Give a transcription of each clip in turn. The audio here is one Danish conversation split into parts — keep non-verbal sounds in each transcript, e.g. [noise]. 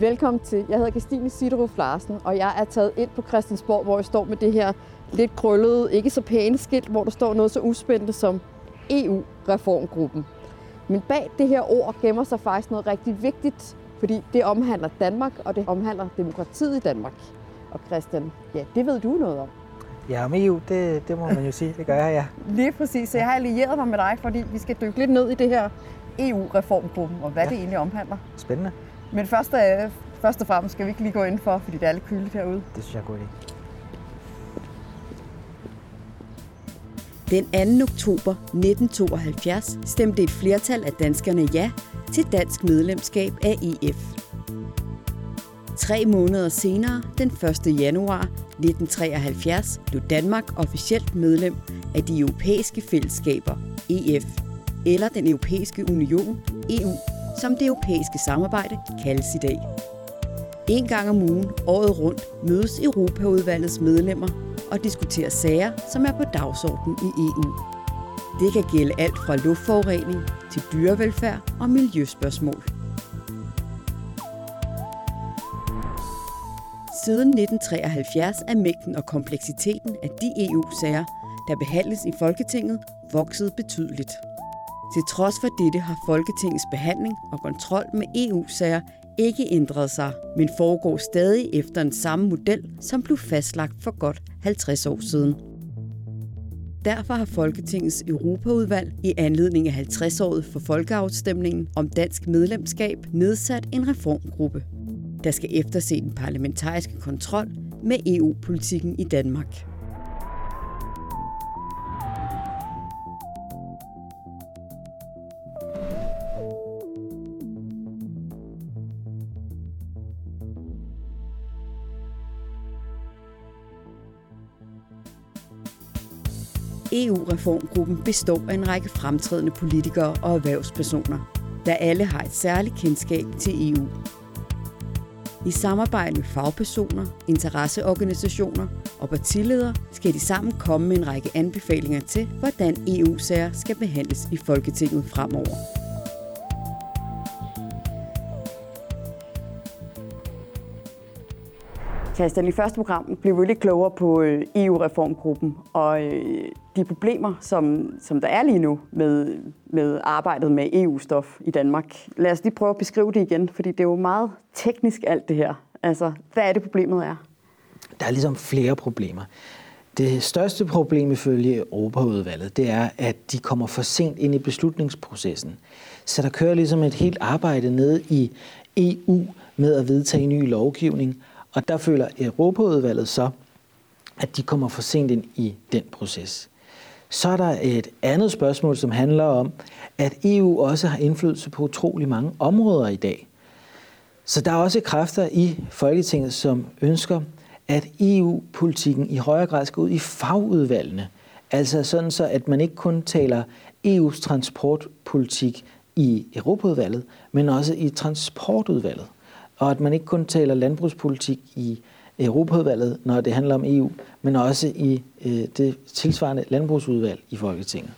Velkommen til. Jeg hedder Christine Sideruf Larsen, og jeg er taget ind på Christiansborg, hvor jeg står med det her lidt krøllede, ikke så pæne skilt, hvor der står noget så uspændende som EU-reformgruppen. Men bag det her ord gemmer sig faktisk noget rigtig vigtigt, fordi det omhandler Danmark, og det omhandler demokratiet i Danmark. Og Christian, ja, det ved du noget om. Ja, om EU, det, det må man jo sige. Det gør jeg, ja. [laughs] Lige præcis. Så jeg har allieret mig med dig, fordi vi skal dykke lidt ned i det her EU-reformgruppen, og hvad ja. det egentlig omhandler. Spændende. Men først, øh, først og fremmest skal vi ikke lige gå ind for, fordi det er lidt køligt herude. Det synes jeg er god idé. Den 2. oktober 1972 stemte et flertal af danskerne ja til dansk medlemskab af EF. Tre måneder senere, den 1. januar 1973, blev Danmark officielt medlem af de europæiske fællesskaber, EF, eller den europæiske union, EU, som det europæiske samarbejde kaldes i dag. En gang om ugen, året rundt, mødes Europaudvalgets medlemmer og diskuterer sager, som er på dagsordenen i EU. Det kan gælde alt fra luftforurening til dyrevelfærd og miljøspørgsmål. Siden 1973 er mængden og kompleksiteten af de EU-sager, der behandles i Folketinget, vokset betydeligt. Til trods for dette har Folketingets behandling og kontrol med EU-sager ikke ændret sig, men foregår stadig efter en samme model, som blev fastlagt for godt 50 år siden. Derfor har Folketingets Europaudvalg i anledning af 50-året for folkeafstemningen om dansk medlemskab nedsat en reformgruppe, der skal efterse den parlamentariske kontrol med EU-politikken i Danmark. EU-reformgruppen består af en række fremtrædende politikere og erhvervspersoner, der alle har et særligt kendskab til EU. I samarbejde med fagpersoner, interesseorganisationer og partiledere skal de sammen komme med en række anbefalinger til, hvordan EU-sager skal behandles i Folketinget fremover. Christian, i første program blev vi lidt klogere på øh, EU-reformgruppen og øh, de problemer, som, som der er lige nu med, med arbejdet med EU-stof i Danmark. Lad os lige prøve at beskrive det igen, fordi det er jo meget teknisk alt det her. Altså, hvad er det problemet er? Der er ligesom flere problemer. Det største problem ifølge Europaudvalget, det er, at de kommer for sent ind i beslutningsprocessen. Så der kører ligesom et helt arbejde ned i EU med at vedtage ny lovgivning, og der føler Europaudvalget så, at de kommer for sent ind i den proces. Så er der et andet spørgsmål, som handler om, at EU også har indflydelse på utrolig mange områder i dag. Så der er også kræfter i Folketinget, som ønsker, at EU-politikken i højere grad skal ud i fagudvalgene. Altså sådan så, at man ikke kun taler EU's transportpolitik i Europaudvalget, men også i transportudvalget og at man ikke kun taler landbrugspolitik i Europaudvalget, når det handler om EU, men også i øh, det tilsvarende landbrugsudvalg i Folketinget.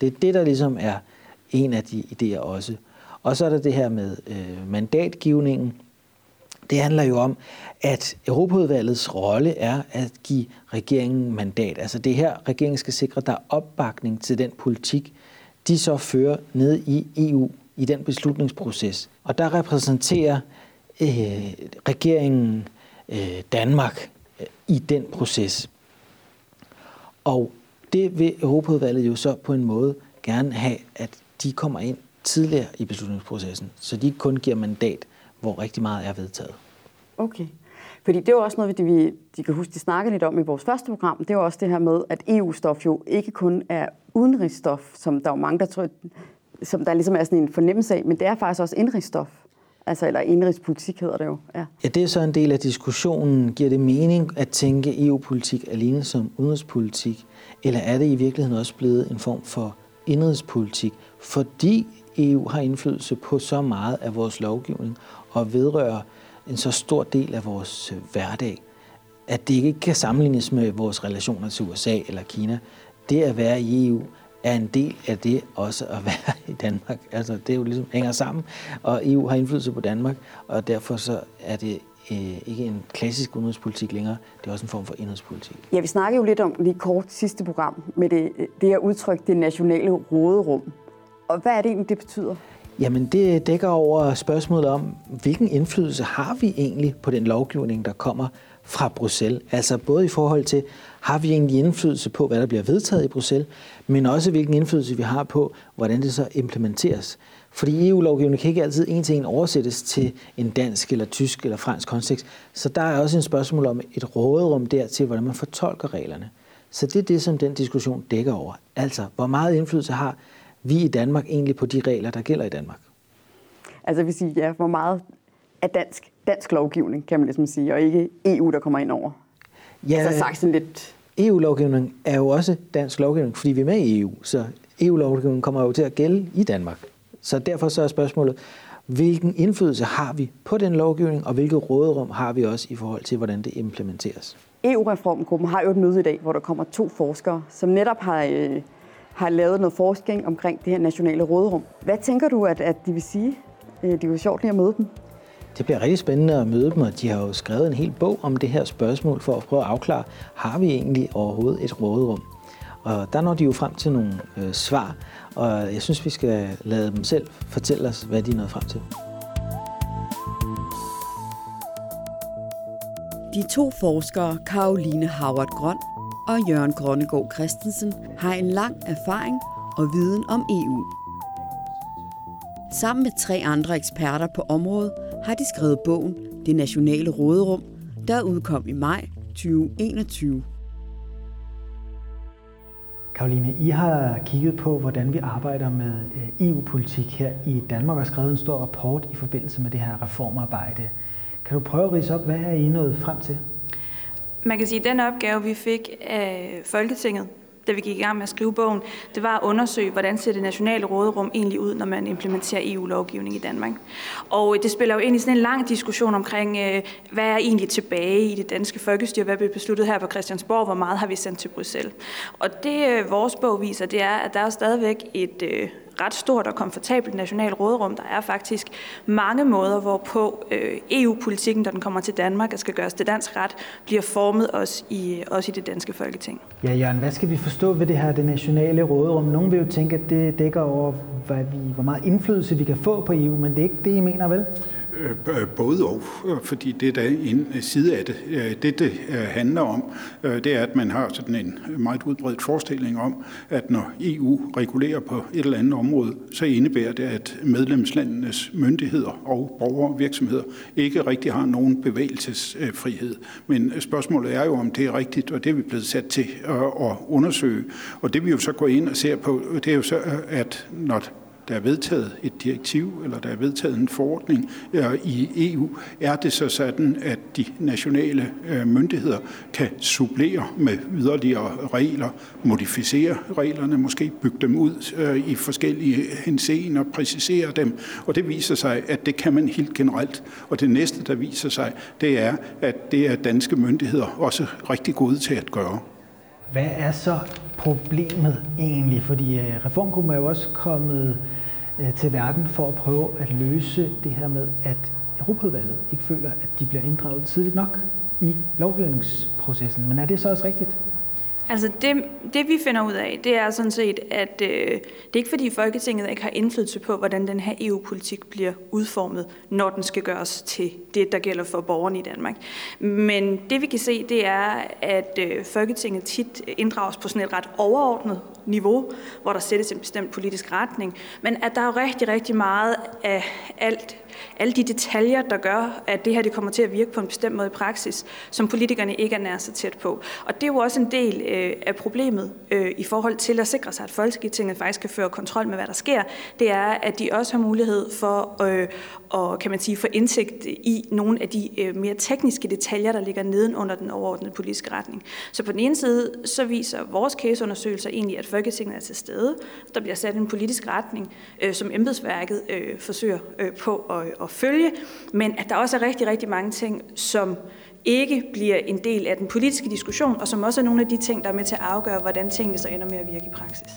Det er det, der ligesom er en af de idéer også. Og så er der det her med øh, mandatgivningen. Det handler jo om, at Europaudvalgets rolle er at give regeringen mandat. Altså det her, regeringen skal sikre, at der er opbakning til den politik, de så fører ned i EU i den beslutningsproces. Og der repræsenterer øh, regeringen øh, Danmark øh, i den proces. Og det vil Europaudvalget jo så på en måde gerne have, at de kommer ind tidligere i beslutningsprocessen, så de ikke kun giver mandat, hvor rigtig meget er vedtaget. Okay. Fordi det er også noget, vi, de kan huske, de snakkede lidt om i vores første program. Det er også det her med, at EU-stof jo ikke kun er udenrigsstof, som der er mange, der tror, som der ligesom er sådan en fornemmelse af, men det er faktisk også indrigsstof. Altså, eller indrigspolitik hedder det jo. Ja. ja, det er så en del af diskussionen. Giver det mening at tænke EU-politik alene som udenrigspolitik? Eller er det i virkeligheden også blevet en form for indrigspolitik? Fordi EU har indflydelse på så meget af vores lovgivning og vedrører en så stor del af vores øh, hverdag, at det ikke kan sammenlignes med vores relationer til USA eller Kina. Det at være i EU er en del af det også at [laughs] være i Danmark. Altså, det er jo ligesom hænger sammen, og EU har indflydelse på Danmark, og derfor så er det øh, ikke en klassisk udenrigspolitik længere, det er også en form for indrigspolitik. Ja, vi snakker jo lidt om lige kort sidste program med det, det her udtryk, det nationale råderum. Og hvad er det egentlig, det betyder? Jamen det dækker over spørgsmålet om, hvilken indflydelse har vi egentlig på den lovgivning, der kommer fra Bruxelles? Altså både i forhold til, har vi egentlig indflydelse på, hvad der bliver vedtaget i Bruxelles, men også hvilken indflydelse vi har på, hvordan det så implementeres. Fordi EU-lovgivningen kan ikke altid en til en oversættes til en dansk eller tysk eller fransk kontekst. Så der er også en spørgsmål om et råderum der til, hvordan man fortolker reglerne. Så det er det, som den diskussion dækker over. Altså, hvor meget indflydelse har vi i Danmark egentlig på de regler, der gælder i Danmark? Altså, vi I, ja, hvor meget er dansk, dansk lovgivning, kan man ligesom sige, og ikke EU, der kommer ind over? Ja, altså sagt sådan lidt... EU-lovgivning er jo også dansk lovgivning, fordi vi er med i EU, så EU-lovgivningen kommer jo til at gælde i Danmark. Så derfor så er spørgsmålet, hvilken indflydelse har vi på den lovgivning, og hvilket råderum har vi også i forhold til, hvordan det implementeres? EU-reformgruppen har jo et møde i dag, hvor der kommer to forskere, som netop har, øh, har lavet noget forskning omkring det her nationale råderum. Hvad tænker du, at, at de vil sige? Øh, det er jo sjovt lige at møde dem. Det bliver rigtig spændende at møde dem, og de har jo skrevet en hel bog om det her spørgsmål for at prøve at afklare, har vi egentlig overhovedet et råderum? Og der når de jo frem til nogle øh, svar, og jeg synes, vi skal lade dem selv fortælle os, hvad de er nået frem til. De to forskere, Karoline Howard Grøn og Jørgen Grønnegård Christensen, har en lang erfaring og viden om EU. Sammen med tre andre eksperter på området har de skrevet bogen Det Nationale Råderum, der udkom i maj 2021. Karoline, I har kigget på, hvordan vi arbejder med EU-politik her i Danmark og skrevet en stor rapport i forbindelse med det her reformarbejde. Kan du prøve at rise op, hvad er I nået frem til? Man kan sige, at den opgave, vi fik af Folketinget da vi gik i gang med at skrive bogen, det var at undersøge, hvordan ser det nationale råderum egentlig ud, når man implementerer EU-lovgivning i Danmark. Og øh, det spiller jo ind i sådan en lang diskussion omkring, øh, hvad er egentlig tilbage i det danske folkestyre, hvad bliver besluttet her på Christiansborg, hvor meget har vi sendt til Bruxelles. Og det øh, vores bog viser, det er, at der er stadigvæk et ret stort og komfortabelt nationalt råderum. Der er faktisk mange måder, hvorpå øh, EU-politikken, når den kommer til Danmark og skal gøres til dansk ret, bliver formet også i, også i det danske folketing. Ja, Jørgen, hvad skal vi forstå ved det her, det nationale råderum? Nogle vil jo tænke, at det dækker over, hvad vi, hvor meget indflydelse vi kan få på EU, men det er ikke det, I mener, vel? Øh, både og, fordi det er da en side af det. Øh, det, det øh, handler om, det er, at man har sådan en meget udbredt forestilling om, at når EU regulerer på et eller andet område, så indebærer det, at medlemslandenes myndigheder og borgere og virksomheder ikke rigtig har nogen bevægelsesfrihed. Men spørgsmålet er jo, om det er rigtigt, og det er vi blevet sat til at undersøge. Og det vi jo så går ind og ser på, det er jo så, at når der er vedtaget et direktiv, eller der er vedtaget en forordning øh, i EU, er det så sådan, at de nationale øh, myndigheder kan supplere med yderligere regler, modificere reglerne, måske bygge dem ud øh, i forskellige henseender, præcisere dem, og det viser sig, at det kan man helt generelt. Og det næste, der viser sig, det er, at det er danske myndigheder også rigtig gode til at gøre. Hvad er så problemet egentlig? Fordi øh, reformgruppen er jo også kommet øh, Øh, til verden for at prøve at løse det her med, at Europaudvalget ikke føler, at de bliver inddraget tidligt nok i lovgivningsprocessen. Men er det så også rigtigt? Altså det, det vi finder ud af, det er sådan set, at øh, det er ikke fordi Folketinget ikke har indflydelse på, hvordan den her EU-politik bliver udformet, når den skal gøres til det, der gælder for borgerne i Danmark. Men det vi kan se, det er, at øh, Folketinget tit inddrages på sådan et ret overordnet niveau, hvor der sættes en bestemt politisk retning, men at der er rigtig, rigtig meget af alt alle de detaljer, der gør, at det her det kommer til at virke på en bestemt måde i praksis, som politikerne ikke er nær så tæt på. Og det er jo også en del øh, af problemet øh, i forhold til at sikre sig, at Folketinget faktisk kan føre kontrol med, hvad der sker. Det er, at de også har mulighed for øh, at kan man sige, få indsigt i nogle af de øh, mere tekniske detaljer, der ligger neden under den overordnede politiske retning. Så på den ene side, så viser vores caseundersøgelser egentlig, at Folketinget er til stede. Der bliver sat en politisk retning, øh, som embedsværket øh, forsøger øh, på at at følge, men at der også er rigtig, rigtig mange ting, som ikke bliver en del af den politiske diskussion, og som også er nogle af de ting, der er med til at afgøre, hvordan tingene så ender med at virke i praksis.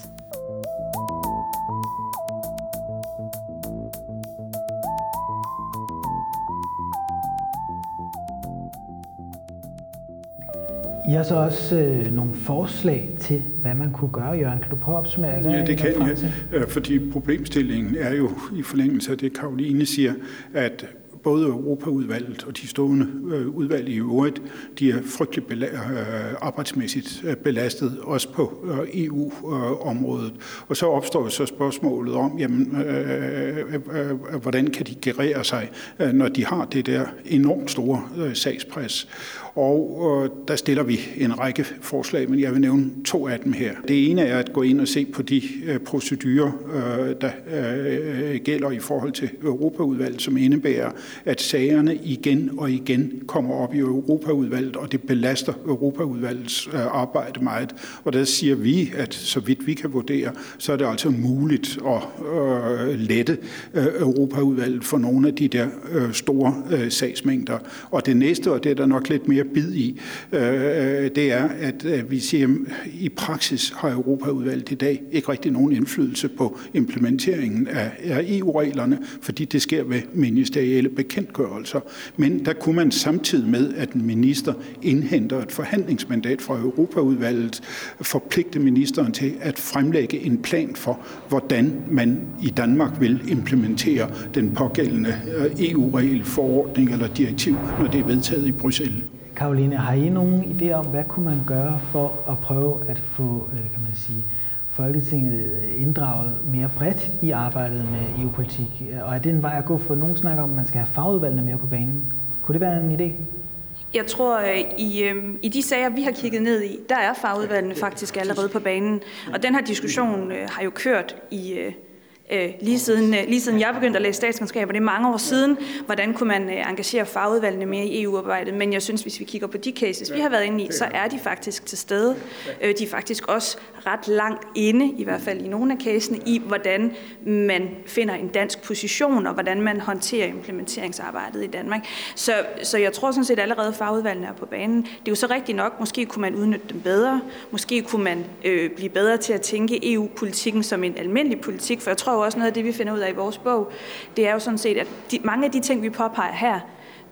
I har så også øh, nogle forslag til, hvad man kunne gøre, Jørgen. Kan du prøve at opsummere? Hvad ja, det kan jeg, øh, fordi problemstillingen er jo i forlængelse af det, Karoline siger, at både Europaudvalget og de stående øh, udvalg i øvrigt, de er frygtelig bela- øh, arbejdsmæssigt belastet, også på EU-området. Og så opstår så spørgsmålet om, jamen, øh, øh, øh, hvordan kan de gerere sig, når de har det der enormt store sagspres. Og øh, der stiller vi en række forslag, men jeg vil nævne to af dem her. Det ene er at gå ind og se på de øh, procedurer, øh, der øh, øh, gælder i forhold til Europaudvalget, som indebærer, at sagerne igen og igen kommer op i Europaudvalget, og det belaster Europaudvalgets øh, arbejde meget. Og der siger vi, at så vidt vi kan vurdere, så er det altså muligt at øh, lette øh, Europaudvalget for nogle af de der øh, store øh, sagsmængder. Og det næste, og det er der nok lidt mere bid i, øh, øh, det er, at øh, vi siger, at i praksis har Europaudvalget i dag ikke rigtig nogen indflydelse på implementeringen af, af EU-reglerne, fordi det sker ved ministerielle bekendtgørelser. Men der kunne man samtidig med, at en minister indhenter et forhandlingsmandat fra Europaudvalget, forpligte ministeren til at fremlægge en plan for, hvordan man i Danmark vil implementere den pågældende øh, EU-regel, forordning eller direktiv, når det er vedtaget i Bruxelles. Karoline, har I nogen idé om, hvad kunne man gøre for at prøve at få, øh, kan man sige, Folketinget inddraget mere bredt i arbejdet med EU-politik? Og er det en vej at gå for? Nogen snakker om, at man skal have fagudvalgene mere på banen. Kunne det være en idé? Jeg tror, øh, i, øh, i de sager, vi har kigget ned i, der er fagudvalgene faktisk allerede på banen. Og den her diskussion øh, har jo kørt i, øh, lige, siden, øh, lige siden jeg begyndte at læse statskundskab, og det er mange år siden, hvordan kunne man øh, engagere fagudvalgene mere i EU-arbejdet. Men jeg synes, hvis vi kigger på de cases, vi har været inde i, så er de faktisk til stede. Øh, de er faktisk også ret langt inde, i hvert fald i nogle af casene, i hvordan man finder en dansk position, og hvordan man håndterer implementeringsarbejdet i Danmark. Så, så jeg tror sådan set allerede, at fagudvalgene er på banen. Det er jo så rigtigt nok, måske kunne man udnytte dem bedre, måske kunne man øh, blive bedre til at tænke EU-politikken som en almindelig politik, for jeg tror jo også noget af det, vi finder ud af i vores bog, det er jo sådan set, at de, mange af de ting, vi påpeger her,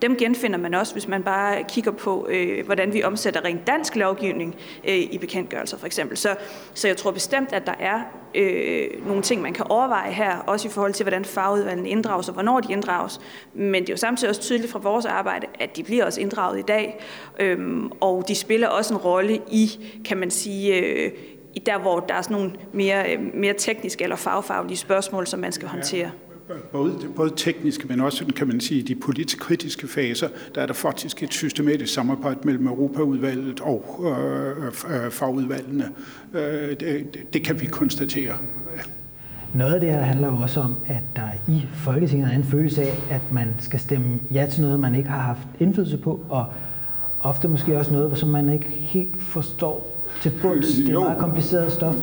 dem genfinder man også, hvis man bare kigger på, øh, hvordan vi omsætter rent dansk lovgivning øh, i bekendtgørelser for eksempel. Så, så jeg tror bestemt, at der er øh, nogle ting, man kan overveje her, også i forhold til, hvordan fagudvalgene inddrages og hvornår de inddrages. Men det er jo samtidig også tydeligt fra vores arbejde, at de bliver også inddraget i dag, øh, og de spiller også en rolle i, kan man sige, øh, i der, hvor der er sådan nogle mere, øh, mere tekniske eller fagfaglige spørgsmål, som man skal håndtere. Både, både tekniske, men også kan man sige, de politisk kritiske faser, der er der faktisk et systematisk samarbejde mellem Europaudvalget og øh, øh, fagudvalgene. Øh, det, det kan vi konstatere. Ja. Noget af det her handler jo også om, at der i Folketinget er en følelse af, at man skal stemme ja til noget, man ikke har haft indflydelse på, og ofte måske også noget, som man ikke helt forstår til bunds. Det er meget kompliceret stof.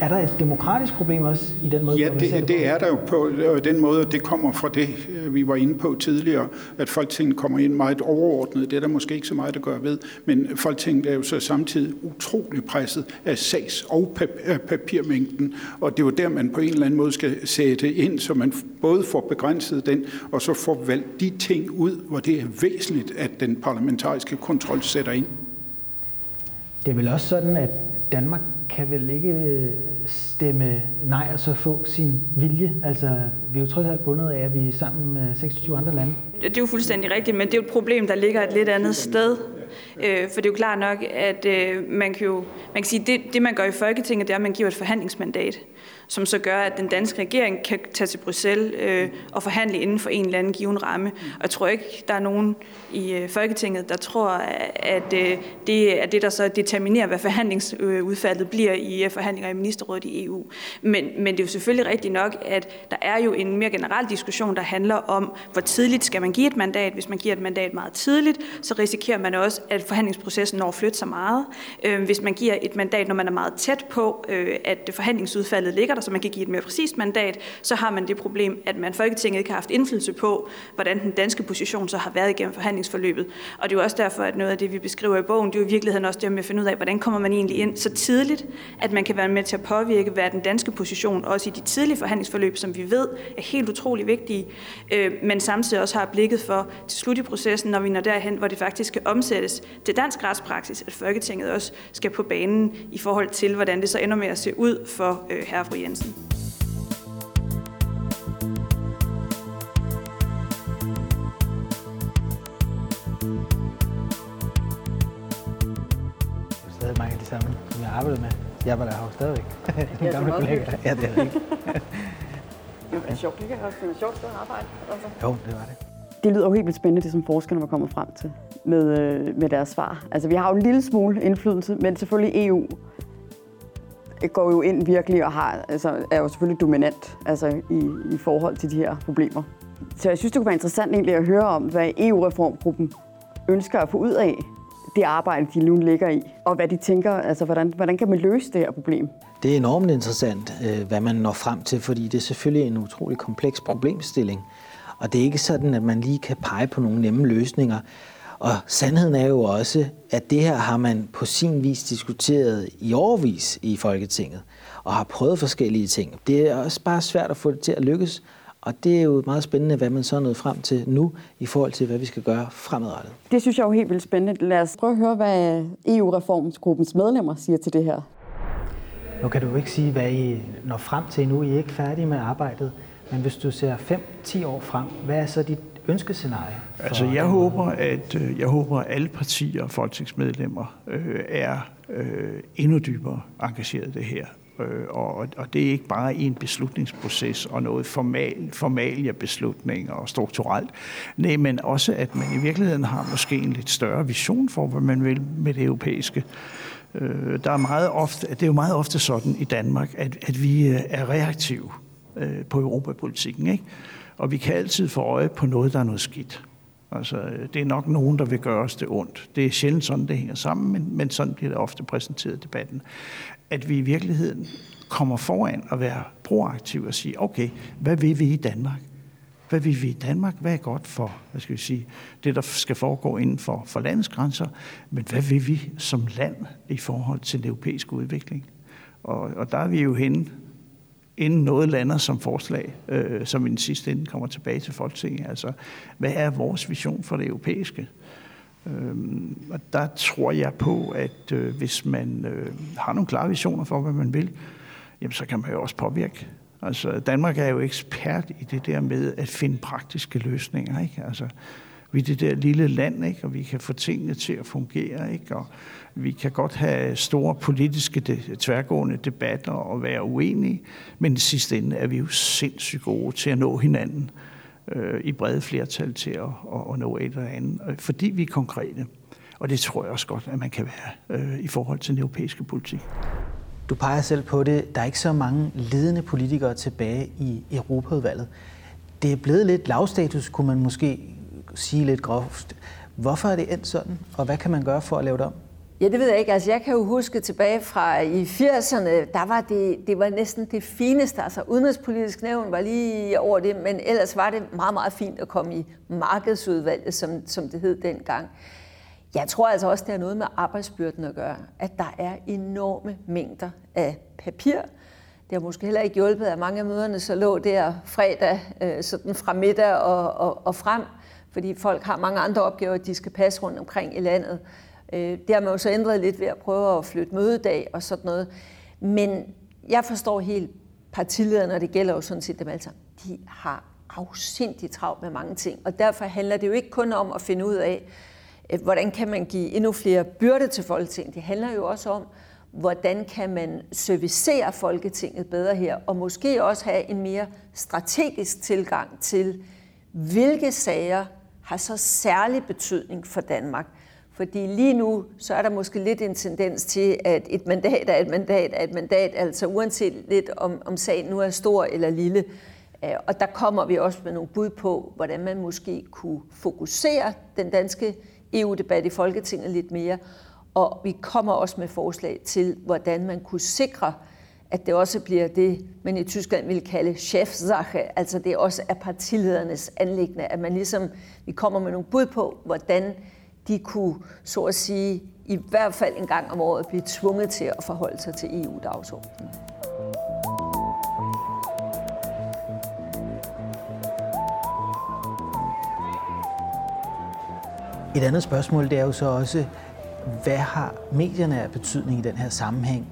Er der et demokratisk problem også i den måde, Ja, det, det, det er der jo på den måde, det kommer fra det, øh, vi var inde på tidligere, at Folketinget kommer ind meget overordnet. Det er der måske ikke så meget at gøre ved, men Folketinget er jo så samtidig utrolig presset af sags- og papirmængden, og det er jo der, man på en eller anden måde skal sætte ind, så man både får begrænset den, og så får valgt de ting ud, hvor det er væsentligt, at den parlamentariske kontrol sætter ind. Det er vel også sådan, at Danmark kan vel ikke stemme nej og så få sin vilje. Altså, vi er jo trods alt bundet af, at vi er sammen med 26 andre lande. Det er jo fuldstændig rigtigt, men det er jo et problem, der ligger et lidt andet sted. Øh, for det er jo klart nok, at øh, man kan jo man kan sige, det, det man gør i Folketinget, det er, at man giver et forhandlingsmandat som så gør, at den danske regering kan tage til Bruxelles øh, og forhandle inden for en eller anden given ramme. Og jeg tror ikke, der er nogen i øh, Folketinget, der tror, at øh, det er det, der så determinerer, hvad forhandlingsudfaldet bliver i øh, forhandlinger i ministerrådet i EU. Men, men det er jo selvfølgelig rigtigt nok, at der er jo en mere generel diskussion, der handler om, hvor tidligt skal man give et mandat. Hvis man giver et mandat meget tidligt, så risikerer man også, at forhandlingsprocessen når at flytte sig meget. Øh, hvis man giver et mandat, når man er meget tæt på, øh, at forhandlingsudfaldet ligger der, så man kan give et mere præcist mandat, så har man det problem, at man Folketinget ikke har haft indflydelse på, hvordan den danske position så har været igennem forhandlingsforløbet. Og det er jo også derfor, at noget af det, vi beskriver i bogen, det er jo i virkeligheden også det med at finde ud af, hvordan kommer man egentlig ind så tidligt, at man kan være med til at påvirke, hvad den danske position, også i de tidlige forhandlingsforløb, som vi ved er helt utrolig vigtige, øh, men samtidig også har blikket for til slut i processen, når vi når derhen, hvor det faktisk skal omsættes til dansk retspraksis, at Folketinget også skal på banen i forhold til, hvordan det så ender med at se ud for øh, herre fru Jensen. stadig mange af de samme, som jeg arbejdede med. Jeg var der her stadigvæk. Ja, gamle kollegaer. Ja, det er rigtigt. [laughs] det er sjovt. Det kan være sjovt at arbejde. Altså. Jo, det var det. Det lyder jo helt vildt spændende, det som forskerne var kommet frem til med, øh, med deres svar. Altså, vi har jo en lille smule indflydelse, men selvfølgelig EU går jo ind virkelig og har, altså, er jo selvfølgelig dominant altså, i, i forhold til de her problemer. Så jeg synes, det kunne være interessant egentlig at høre om, hvad EU-reformgruppen ønsker at få ud af det arbejde, de nu ligger i, og hvad de tænker, altså hvordan, hvordan kan man løse det her problem? Det er enormt interessant, øh, hvad man når frem til, fordi det er selvfølgelig en utrolig kompleks problemstilling. Og det er ikke sådan, at man lige kan pege på nogle nemme løsninger. Og sandheden er jo også, at det her har man på sin vis diskuteret i overvis i Folketinget, og har prøvet forskellige ting. Det er også bare svært at få det til at lykkes, og det er jo meget spændende, hvad man så er nået frem til nu, i forhold til, hvad vi skal gøre fremadrettet. Det synes jeg er jo helt vildt spændende. Lad os prøve at høre, hvad EU-reformsgruppens medlemmer siger til det her. Nu kan du jo ikke sige, hvad I når frem til nu. I er ikke færdige med arbejdet. Men hvis du ser 5-10 år frem, hvad er så dit ønskescenarie? Altså, jeg håber, at øh, jeg håber, at alle partier og folketingsmedlemmer øh, er øh, endnu dybere engageret i det her. Øh, og, og det er ikke bare en beslutningsproces og noget formal, formalia beslutninger og strukturelt. Nej, men også, at man i virkeligheden har måske en lidt større vision for, hvad man vil med det europæiske. Øh, der er meget ofte, det er jo meget ofte sådan i Danmark, at, at vi øh, er reaktive øh, på europapolitikken. Ikke? Og vi kan altid få øje på noget, der er noget skidt. Altså, det er nok nogen, der vil gøre os det ondt. Det er sjældent sådan, det hænger sammen, men, men sådan bliver det ofte præsenteret i debatten. At vi i virkeligheden kommer foran og være proaktive og sige, okay, hvad vil vi i Danmark? Hvad vil vi i Danmark? Hvad er godt for, hvad skal vi sige, det, der skal foregå inden for, for landets grænser? Men hvad vil vi som land i forhold til den europæiske udvikling? Og, og der er vi jo henne inden noget lander som forslag, øh, som i den sidste ende kommer tilbage til Folketinget. Altså, hvad er vores vision for det europæiske? Øhm, og der tror jeg på, at øh, hvis man øh, har nogle klare visioner for, hvad man vil, jamen, så kan man jo også påvirke. Altså, Danmark er jo ekspert i det der med at finde praktiske løsninger. Ikke? Altså, vi er det der lille land, ikke? og vi kan få tingene til at fungere. Ikke? Og vi kan godt have store politiske tværgående debatter og være uenige, men i sidste ende er vi jo sindssygt gode til at nå hinanden øh, i brede flertal til at, at, at nå et eller andet, øh, fordi vi er konkrete. Og det tror jeg også godt, at man kan være øh, i forhold til den europæiske politik. Du peger selv på det. Der er ikke så mange ledende politikere tilbage i Europaudvalget. Det er blevet lidt lavstatus, kunne man måske sige lidt groft. Hvorfor er det endt sådan, og hvad kan man gøre for at lave det om? Ja, det ved jeg ikke. Altså, jeg kan jo huske tilbage fra i 80'erne, der var det, det var næsten det fineste. Altså, udenrigspolitisk nævn var lige over det, men ellers var det meget, meget fint at komme i markedsudvalget, som, som det hed dengang. Jeg tror altså også, det har noget med arbejdsbyrden at gøre, at der er enorme mængder af papir. Det har måske heller ikke hjulpet, at mange af møderne så lå der fredag, øh, sådan fra middag og, og, og frem, fordi folk har mange andre opgaver, de skal passe rundt omkring i landet. Øh, det har man jo så ændret lidt ved at prøve at flytte mødedag og sådan noget. Men jeg forstår helt partilederne, og det gælder jo sådan set dem alle sammen. De har afsindigt travlt med mange ting, og derfor handler det jo ikke kun om at finde ud af, øh, hvordan kan man give endnu flere byrde til Folketinget. Det handler jo også om, hvordan kan man servicere Folketinget bedre her, og måske også have en mere strategisk tilgang til, hvilke sager har så særlig betydning for Danmark. Fordi lige nu, så er der måske lidt en tendens til, at et mandat er et mandat er et mandat, altså uanset lidt om, om sagen nu er stor eller lille. Øh, og der kommer vi også med nogle bud på, hvordan man måske kunne fokusere den danske EU-debat i Folketinget lidt mere. Og vi kommer også med forslag til, hvordan man kunne sikre, at det også bliver det, man i Tyskland vil kalde chefsache, altså det også er partiledernes anlæggende, at man ligesom, vi kommer med nogle bud på, hvordan de kunne, så at sige, i hvert fald en gang om året blive tvunget til at forholde sig til EU-dagsordenen. Et andet spørgsmål det er jo så også, hvad har medierne af betydning i den her sammenhæng?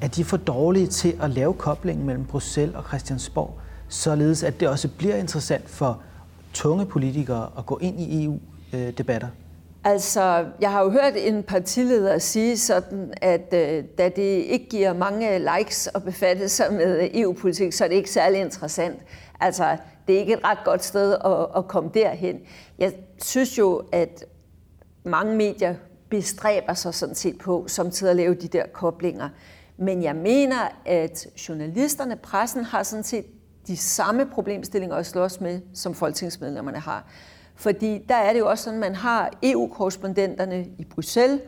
Er de for dårlige til at lave koblingen mellem Bruxelles og Christiansborg, således at det også bliver interessant for tunge politikere at gå ind i EU-debatter? Altså, jeg har jo hørt en partileder sige sådan, at øh, da det ikke giver mange likes at befatte sig med EU-politik, så er det ikke særlig interessant. Altså, det er ikke et ret godt sted at, at komme derhen. Jeg synes jo, at mange medier bestræber sig sådan set på, som til at lave de der koblinger. Men jeg mener, at journalisterne, pressen, har sådan set de samme problemstillinger at slås med, som folketingsmedlemmerne har. Fordi der er det jo også sådan, at man har EU-korrespondenterne i Bruxelles.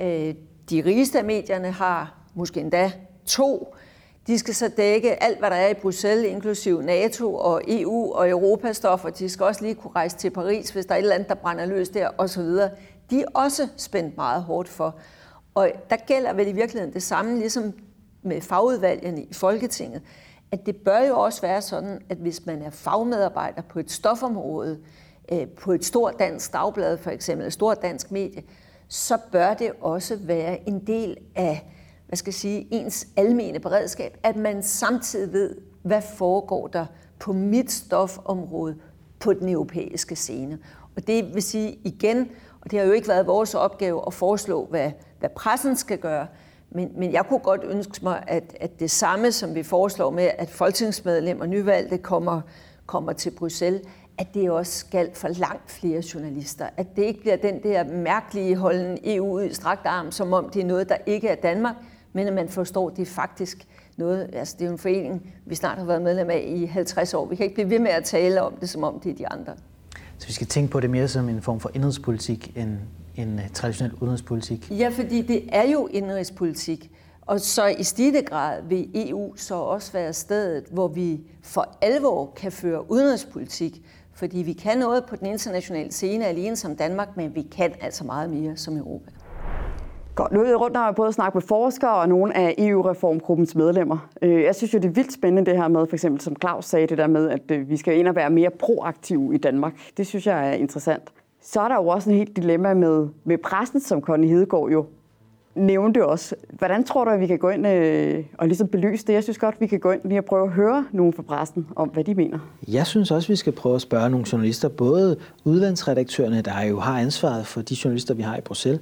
Øh, de rigeste af medierne har måske endda to. De skal så dække alt, hvad der er i Bruxelles, inklusiv NATO og EU og Europastoffer. De skal også lige kunne rejse til Paris, hvis der er et eller andet, der brænder løs der osv. De er også spændt meget hårdt for. Og der gælder vel i virkeligheden det samme, ligesom med fagudvalgene i Folketinget, at det bør jo også være sådan, at hvis man er fagmedarbejder på et stofområde, øh, på et stort dansk dagblad for eksempel, et stort dansk medie, så bør det også være en del af hvad skal jeg sige, ens almene beredskab, at man samtidig ved, hvad foregår der på mit stofområde på den europæiske scene. Og det vil sige igen, og det har jo ikke været vores opgave at foreslå, hvad, hvad pressen skal gøre, men, men jeg kunne godt ønske mig, at, at det samme, som vi foreslår med, at folketingsmedlemmer og nyvalgte kommer, kommer til Bruxelles, at det også skal for langt flere journalister. At det ikke bliver den der mærkelige holden EU i strakt arm, som om det er noget, der ikke er Danmark, men at man forstår, at det er faktisk noget, altså det er jo en forening, vi snart har været medlem af i 50 år. Vi kan ikke blive ved med at tale om det, som om det er de andre. Så vi skal tænke på det mere som en form for indrigspolitik end en øh, traditionel udenrigspolitik? Ja, fordi det er jo indrigspolitik. Og så i stigende grad vil EU så også være stedet, hvor vi for alvor kan føre udenrigspolitik. Fordi vi kan noget på den internationale scene alene som Danmark, men vi kan altså meget mere som Europa. Godt. Nu er jeg rundt og både snakket med forskere og nogle af EU-reformgruppens medlemmer. Øh, jeg synes jo, det er vildt spændende det her med, for eksempel som Claus sagde, det der med, at øh, vi skal ind og være mere proaktive i Danmark. Det synes jeg er interessant. Så er der jo også en helt dilemma med, med pressen, som Connie Hedegaard jo nævnte også. Hvordan tror du, at vi kan gå ind øh, og ligesom belyse det? Jeg synes godt, vi kan gå ind lige og prøve at høre nogen fra pressen om, hvad de mener. Jeg synes også, vi skal prøve at spørge nogle journalister, både udlandsredaktørerne, der jo har ansvaret for de journalister, vi har i Bruxelles,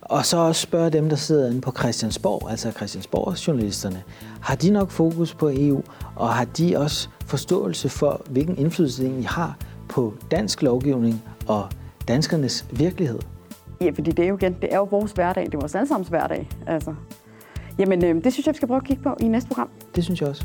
og så også spørge dem, der sidder inde på Christiansborg, altså Christiansborgs journalisterne. Har de nok fokus på EU, og har de også forståelse for, hvilken indflydelse de egentlig har på dansk lovgivning og danskernes virkelighed? Ja, fordi det er jo igen, det er jo vores hverdag, det er vores allesammens hverdag. Altså. Jamen, øh, det synes jeg, vi skal prøve at kigge på i næste program. Det synes jeg også.